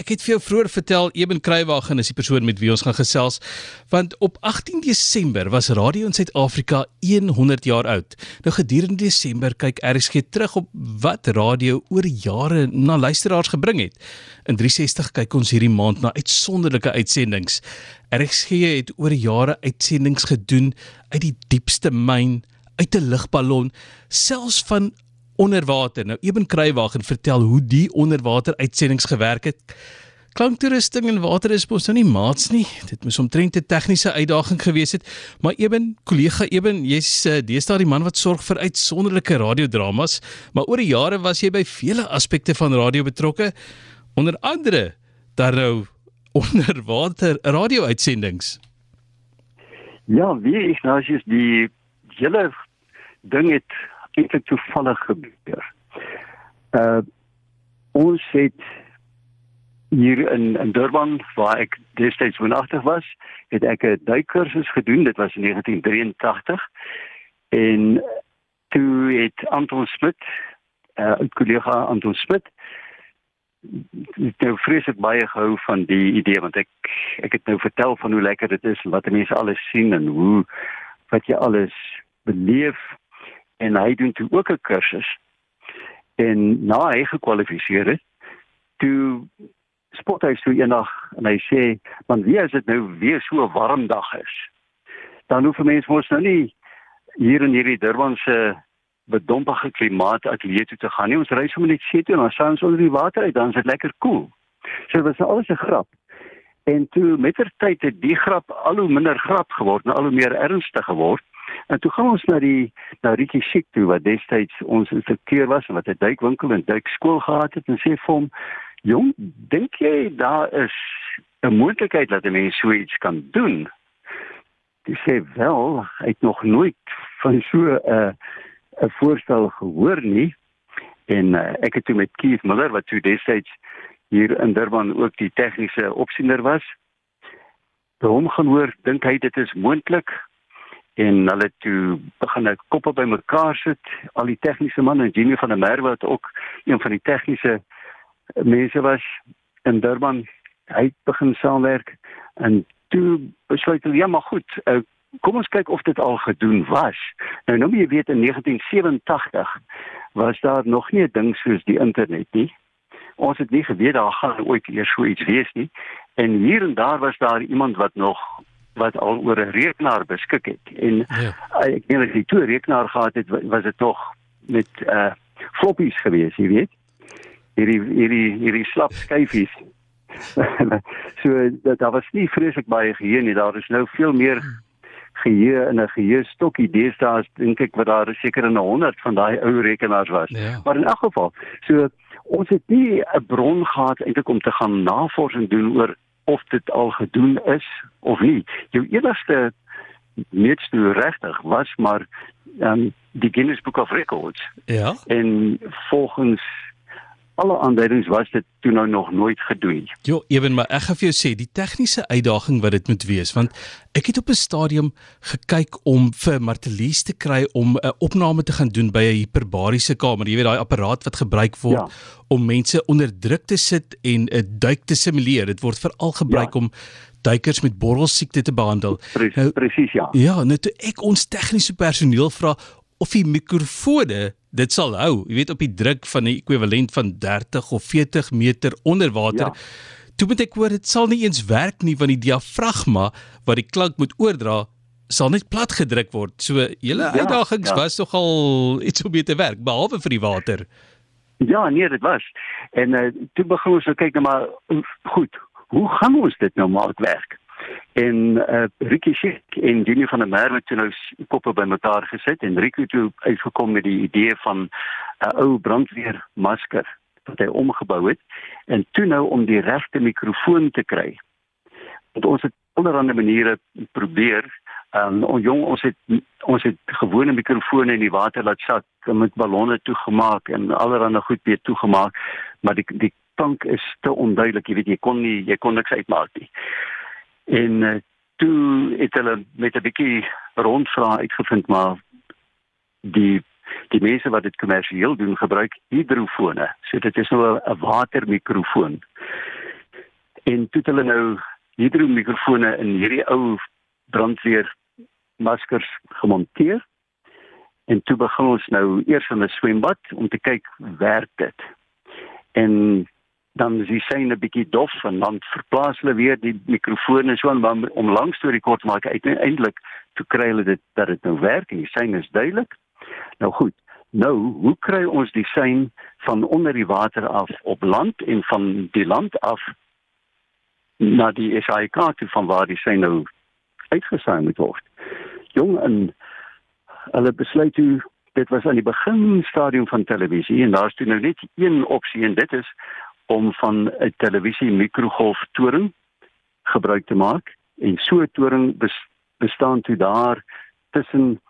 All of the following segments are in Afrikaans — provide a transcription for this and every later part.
ek het vir jou vroeër vertel Eben Kruiwagen is die persoon met wie ons gaan gesels want op 18 Desember was radio in Suid-Afrika 100 jaar oud. Nou gedurende Desember kyk RSG terug op wat radio oor jare na luisteraars gebring het. In 360 kyk ons hierdie maand na uitsonderlike uitsendings. RSG het oor jare uitsendings gedoen uit die diepste myn, uit 'n lugballon, selfs van onderwater. Nou Eben Kruiwagen vertel hoe die onderwater uitsendings gewerk het. Klanktoerusting in water is mos nou nie maats nie. Dit moes omtrent 'n tegniese uitdaging gewees het. Maar Eben, kollega Eben, jy's uh, deesdae die man wat sorg vir uitsonderlike radiodramas, maar oor die jare was jy by vele aspekte van radio betrokke, onder andere daar nou onderwater radio-uitsendings. Ja, wie ik nou is die hele ding het eintlik toevallig gebeur. Uh ons het hier in in Durban waar ek destyds woonagtig was, het ek 'n duikkursus gedoen. Dit was in 1983. En toe het Anton Smit, 'n uh, kollega Anton Smit, het nou vreeslik baie gehou van die idee want ek ek het nou vertel van hoe lekker dit is en wat mense alles sien en hoe wat jy alles beleef en hy doen toe ook 'n kursus. En na hy gekwalifiseer het, toe spot hy so eendag en hy sê, "Man, wie is dit nou weer so 'n warm dag is?" Dan hoef mense mos nou nie hier in hierdie Durbanse bedompige klimaat ateljee toe te gaan nie. Ons ry sommer net see toe en dan staan ons onder die water uit, dan is dit lekker koel. Cool. So dit was nou alles 'n grap. En toe met ter tyd het die grap al hoe minder grap geword en al hoe meer ernstig geword. En toe gaan ons na die na Ricky Schick toe wat destyds ons instrukteur was en wat 'n duikwinkel en duikskool gehad het en sê vir hom: "Jong, dink jy daar is 'n moontlikheid dat 'n mens so iets kan doen?" Hy sê wel, hy het nog nooit van so 'n uh, 'n voorstel gehoor nie. En uh, ek het toe met Keith Miller wat toe destyds hier in Durban ook die tegniese opsiener was, by hom gaan hoor, dink hy dit is moontlik? En hulle toe begin ek koppe bymekaar sit. Al die tegniese manne en Jimmy van der Merwe wat ook een van die tegniese mense was in Durban hy het begin saamwerk en toe besluit hulle ja maar goed uh, kom ons kyk of dit al gedoen was. Nou nou jy weet in 1987 was daar nog nie 'n ding soos die internet nie. Ons het nie geweet daar gaan ooit eers so iets wees nie. En hier en daar was daar iemand wat nog wat al oor 'n rekenaar beskik het. En ja. Eh, ek dink as jy toe 'n rekenaar gehad het was dit tog met uh floppies gewees jy weet? Hierdie hierdie hierdie slap skyfies. So dat daar was nie vreeslik baie geheue nie. Daar is nou veel meer geheue in 'n geheue stokkie deesdae dink ek wat daar seker in 'n 100 van daai ou rekenaars was. Ja. maar in elk geval so ons het nie 'n bron gehad eintlik om te gaan navorsing doen oor of dit al gedoen is of nie. Jou enigste netstoe regtig was maar um, die Guinness Book of Records. Ja. En volgens alle aanduidings was dit toe nou nog nooit gedoen. Jo, ewen maar ek gaan vir jou sê die tegniese uitdaging wat dit moet wees want ek het op 'n stadium gekyk om vir Martelies te kry om 'n opname te gaan doen by 'n hiperbariese kamer. Jy weet daai apparaat wat gebruik word ja. om mense onder druk te sit en 'n duik te simuleer. Dit word veral gebruik ja. om duikers met borrelsiekte te behandel. Presies, nou, presies ja. Ja, net nou ek ons tegniese personeel vra of die mikrofone dit sal hou, jy weet op die druk van 'n ekwivalent van 30 of 40 meter onder water. Ja. Toe moet ek hoor dit sal nie eens werk nie want die diafragma wat die klank moet oordra sal net plat gedruk word. So julle ja, uitdagings ja. was nogal iets om mee te werk behalwe vir die water. Ja, nee, dit was. En uh, toe begin ons nou kyk nou maar goed, hoe gaan ons dit nou maak werk? En uh, Ricky Schick en Jimmy van der Merwe het nou koppe bymekaar gesit en Ricky het uitgekom met die idee van 'n uh, ou brandweermasker wat hy omgebou het en toe nou om die regte mikrofoon te kry. Want ons het allerlei maniere probeer Um, ons jong ons het ons het gewone mikrofone in die water laat sak met ballonne toegemaak en allerlei goed weer toegemaak maar die die klank is te onduidelik jy weet jy kon nie jy kon niks uitmaak nie En uh, toe het hulle met 'n bietjie rondvrae uitgevind maar die die mense wat dit kommersieel doen gebruik hidrofone. So dit is nou 'n watermikrofoon. En toe het hulle nou hydro mikrofone in hierdie ou brandweer maskers gemonteer. En toe begin ons nou eers in 'n swembad om te kyk werk dit. En dan is die syne bietjie dof en dan verplaas hulle weer die mikrofone so om om lank storie kort maak uiteindelik toe kry hulle dit dat dit nou werk en die syne is duidelik. Nou goed. Nou, hoe kry ons die sein van onder die water af op land en van die land af na die SAIK toe van waar die sein nou uitgesaai moet word? Jong en hulle besluit toe dit was aan die begin stadium van televisie en daar's toe nou net een opsie en dit is om van 'n televisie mikrogolf toring gebruik te maak en so 'n toring bestaan toe daar tussen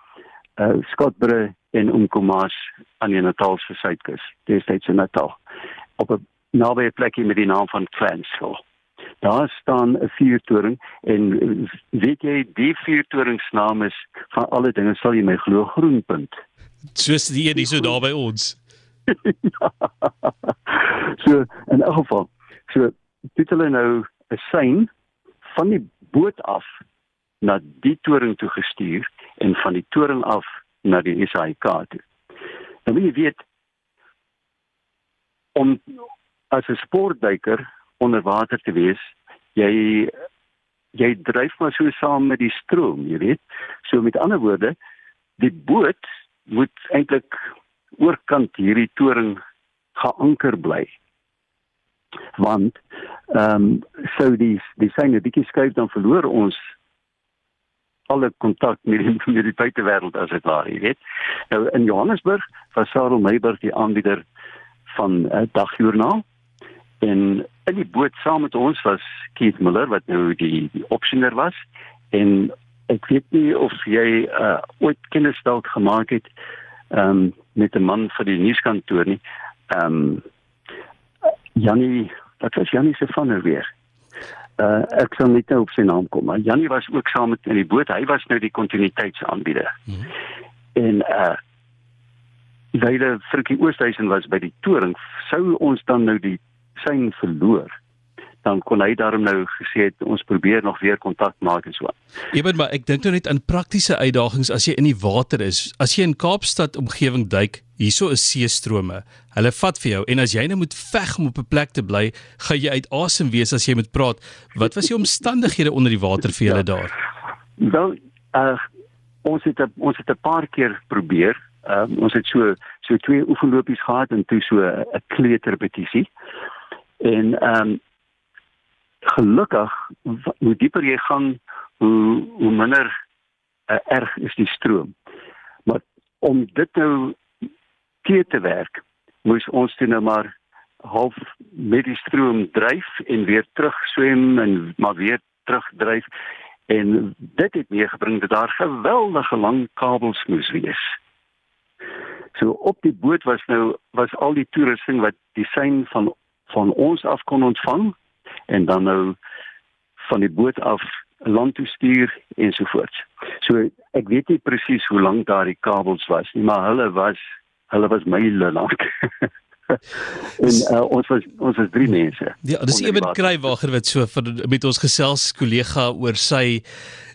uh, Skotbre en Umkomaas aan die Natalse suidkus destyds in Natal op 'n naby 'n plekie met die naam van Clansville. Daar staan 'n vuurtoring en weet jy die vuurtoring se naam is van alle dinge sal jy my glo groenpunt. Soos die een hier so daar by ons so in elk geval so dit hulle nou 'n sein van die boot af na die toring toe gestuur en van die toring af na die SAIK toe. Nou wie weet om as 'n sportduiker onder water te wees, jy jy dryf maar so saam met die stroom, jy weet. So met ander woorde, die boot moet eintlik oorkant hierdie toring geanker bly. Want ehm um, sou die die syne bietjie skuif dan verloor ons alle kontak met die met die buitewêreld as dit ware, jy weet. Nou in Johannesburg was Sarel Meiburg die aanbieder van 'n uh, dagjoernaal en in die boot saam met ons was Keith Miller wat nou die, die opsiener was en ek weet nie of jy uh, ooit kennis dalk gemaak het ehm um, met 'n man vir die nuuskantoor nie. Ehm um, Jannie, wat was Jannie se van nou weer? uh, ek sal net nou op sy naam kom maar Janie was ook saam met in die boot hy was nou die kontinuïteitsaanbieder mm -hmm. en uh Weile Frikkie Oosthuizen was by die toring sou ons dan nou die sein verloor dan kon hy daarom nou gesê het ons probeer nog weer kontak maak en so. Ewen maar ek dink nou net aan praktiese uitdagings as jy in die water is. As jy in Kaapstad omgewing duik, hierso is seestrome. Hulle vat vir jou en as jy nou moet veg om op 'n plek te bly, gaan jy uit asem wees as jy moet praat. Wat was die omstandighede onder die water vir julle ja. daar? Wel, uh, ons het ons het 'n paar keer probeer. Uh, ons het so so twee oefenlopies gehad en toe so 'n kleuterpetisie. En ehm um, gelukkig hoe dieper jy gaan hoe hoe minder uh, erg is die stroom. Maar om dit nou te te werk moes ons toe nou maar half met die stroom dryf en weer terug swem en maar weer terugdryf. En dit het meegebring dat daar geweldige lang kabels moes wees. So op die boot was nou was al die toerusting wat die sein van van ons af kon ontvang en dan nou van die boot af land toe stuur ensovoorts. So ek weet nie presies hoe lank daardie kabels was nie, maar hulle was hulle was myle lank. en uh, ons was ons was drie mense. Ja, dis Eben Kruiwager wat so vir met ons gesels kollega oor sy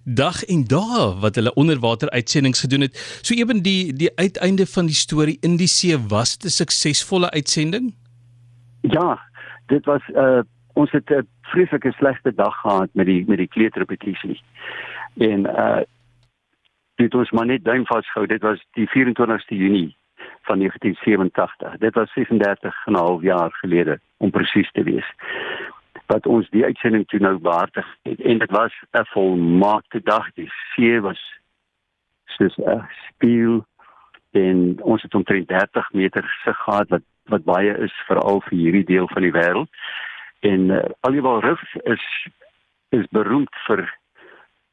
dag en dae wat hulle onderwater uitsendings gedoen het. So Eben die die uiteinde van die storie in die see was 'n suksesvolle uitsending? Ja, dit was 'n uh, ons het 'n vreeslike slegte dag gehad met die met die kleuterpetisie. En uh dit was maar net duim vasgehou. Dit was die 24ste Junie van 1987. Dit was 36 en 'n half jaar gelede om presies te wees. Wat ons die uitsending toe nou behartig het en dit was 'n volmaakte dag. Die see was soos 'n spieël en ons het omtrent 30 meter sig gehad wat wat baie is veral vir hierdie deel van die wêreld en uh, Aliwal Rif is is beroemd vir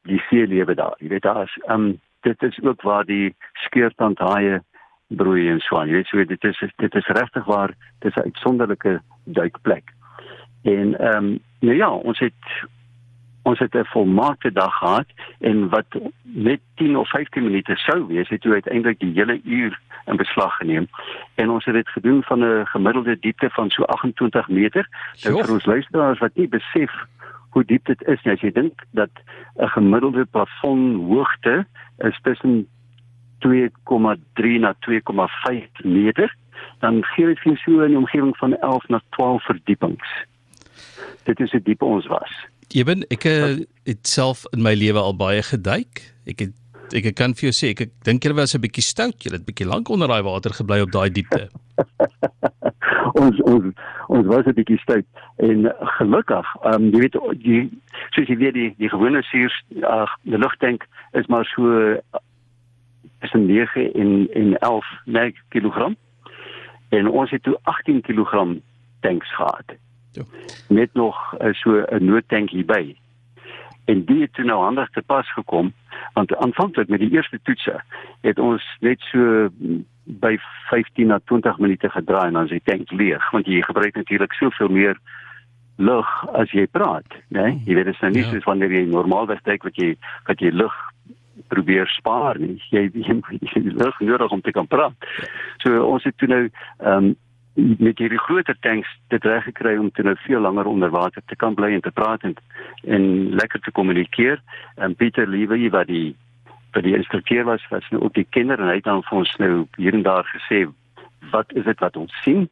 die seelewe daar. Jy weet daar is um dit is ook waar die skeurtandhaie broei en so aan. Jy weet so dit is dit is regtig waar dis 'n uitsonderlike duikplek. En ehm um, nou ja, ons het ons het 'n volmaakte dag gehad en wat net 10 of 15 minute sou wees, het jy uiteindelik die hele uur in beslag geneem. En ons het dit gedoen van 'n gemiddelde diepte van so 28 meter. Nou vir ons luisteraars wat nie besef hoe diep dit is nie, as jy dink dat 'n gemiddelde plafon hoogte is tussen 2,3 na 2,5 meter, dan gee dit vir so 'n omgewing van 11 na 12 verdiepings. Dit is hoe diep ons was. Eben, ek eh, het self in my lewe al baie geduik. Ek het ek kan vir jou sê ek, ek dink julle was 'n bietjie stout. Julle het bietjie lank onder daai water gebly op daai diepte. ons ons ons was 'n bietjie stout en gelukkig, ehm um, jy weet die soos jy weet die die gewone suur ag die lugtank is maar so is 'n 9 en en 11 kg. En ons het toe 18 kg tanks gehad. Ja. Met nog uh, so 'n noodtank hierby. En die het toe nou handig te pas gekom want aanvanklik met die eerste toetse het ons net so by 15 na 20 minute gedraai en dan is die tank leeg want jy gebruik natuurlik soveel meer lug as jy praat, né? Nee? Jy weet dit is nou nie ja. soos wanneer jy normaalweg dink wat jy wat jy lug probeer spaar nie. Jy jy, jy lug nodig om te kan praat. So ons het toe nou ehm um, met hierdie groter tanks dit reg gekry om te nou veel langer onder water te kan bly en te praat en en lekker te kommunikeer. En Pieter Liewe wat die wat die instrukteur was was nou ook die kenner en hy het dan vir ons nou hier en daar gesê wat is dit wat ons sien?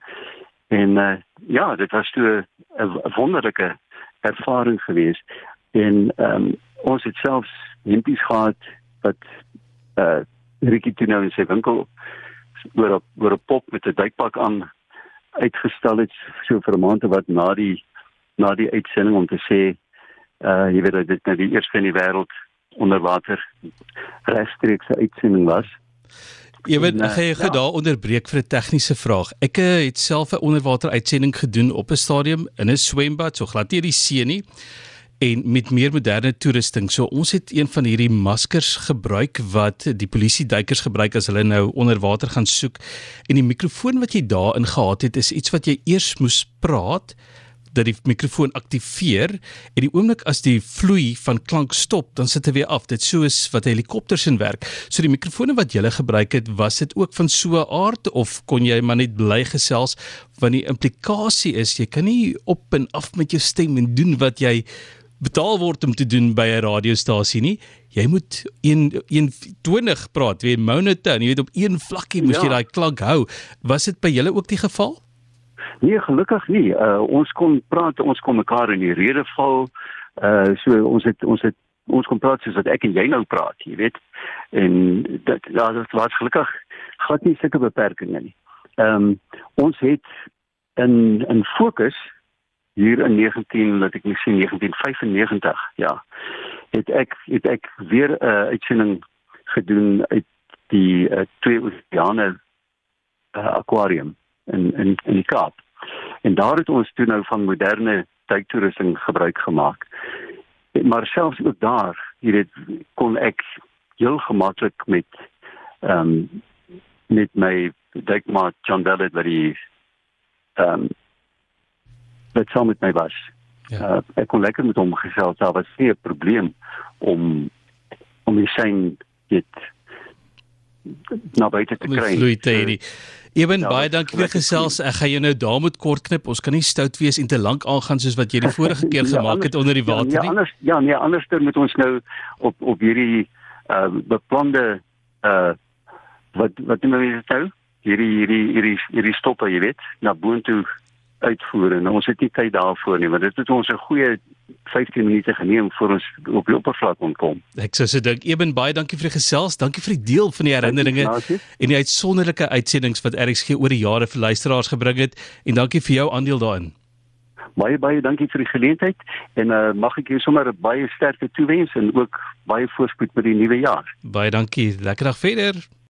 En uh, ja, dit was toe 'n wonderlike ervaring geweest. En ehm um, ons het selfs hempies gehad wat uh, Ricky toe nou in sy winkel oor op oor 'n pop met 'n duikpak aan uitgestel het so vir 'n maand wat na die na die uitsending om te sê uh jy weet dit nou die eerste in die wêreld onder water regstreekse uitsending was. Jy weet ek gaan jou ja. daar onderbreek vir 'n tegniese vraag. Ek uh, het self 'n onderwater uitsending gedoen op 'n stadium in 'n swembad, so glad nie die see nie en met meer moderne toerusting. So ons het een van hierdie maskers gebruik wat die polisie duikers gebruik as hulle nou onder water gaan soek. En die mikrofoon wat jy daarin gehad het is iets wat jy eers moes praat dat die mikrofoon aktiveer en die oomblik as die vloei van klank stop, dan sit hy weer af. Dit soos wat helikopters in werk. So die mikrofone wat jy gebruik het, was dit ook van so 'n aard of kon jy maar net bly gesels want die implikasie is jy kan nie op en af met jou stem en doen wat jy betaal word om te doen by 'n radiostasie nie. Jy moet 120 praat, weet monotone, jy weet op een vlakkie moet ja. jy daai klank hou. Was dit by julle ook die geval? Nee, gelukkig nie. Uh ons kon praat, ons kon mekaar in die rede val. Uh so ons het ons het ons kon praat soos wat ek en jy nou praat, jy weet. En dit ja, dit was gelukkig glad nie sulke beperkings nie. Ehm um, ons het in in fokus hier in 19 laat ek net sê 1995 ja het ek het ek weer 'n uh, uitsending gedoen uit die uh, twee oseane uh, aquarium in in in die Kaap. En daar het ons toe nou van moderne duiktoerusting gebruik gemaak. Maar selfs ook daar jy weet kon ek heel gemaklik met ehm um, met my duikmaat John Bellet wat hy ehm um, wat saam met my was. Ja. Uh, ek kon lekker met hom gesels, daar was nie 'n probleem om om die sein dit nou buite te kry. So, Eben ja, baie dankie vir gesels. Ek gaan jou nou daar moet kort knip. Ons kan nie stout wees en te lank aangaan soos wat jy die vorige keer ja, gemaak het onder die water ja, nie. Anders ja, nee, anders moet ons nou op op hierdie uh beplande uh wat wat noem jy dit nou? Hierdie hierdie hierdie hierdie stoppe, jy weet, na boontoe uitvoer en ons het nie tyd daarvoor nie want dit het ons 'n goeie 15 minute geneem voor ons op die oppervlak kon kom. Ek sou sê dink Eben baie dankie vir die gesels, dankie vir die deel van die herinneringe en die uitsonderlike uitsendings wat RXG oor die jare vir luisteraars gebring het en dankie vir jou aandeel daarin. Baie baie dankie vir die geleentheid en uh, mag ek jou sommer baie sterkte toewens en ook baie voorspoed met die nuwe jaar. Baie dankie. Lekker dag verder.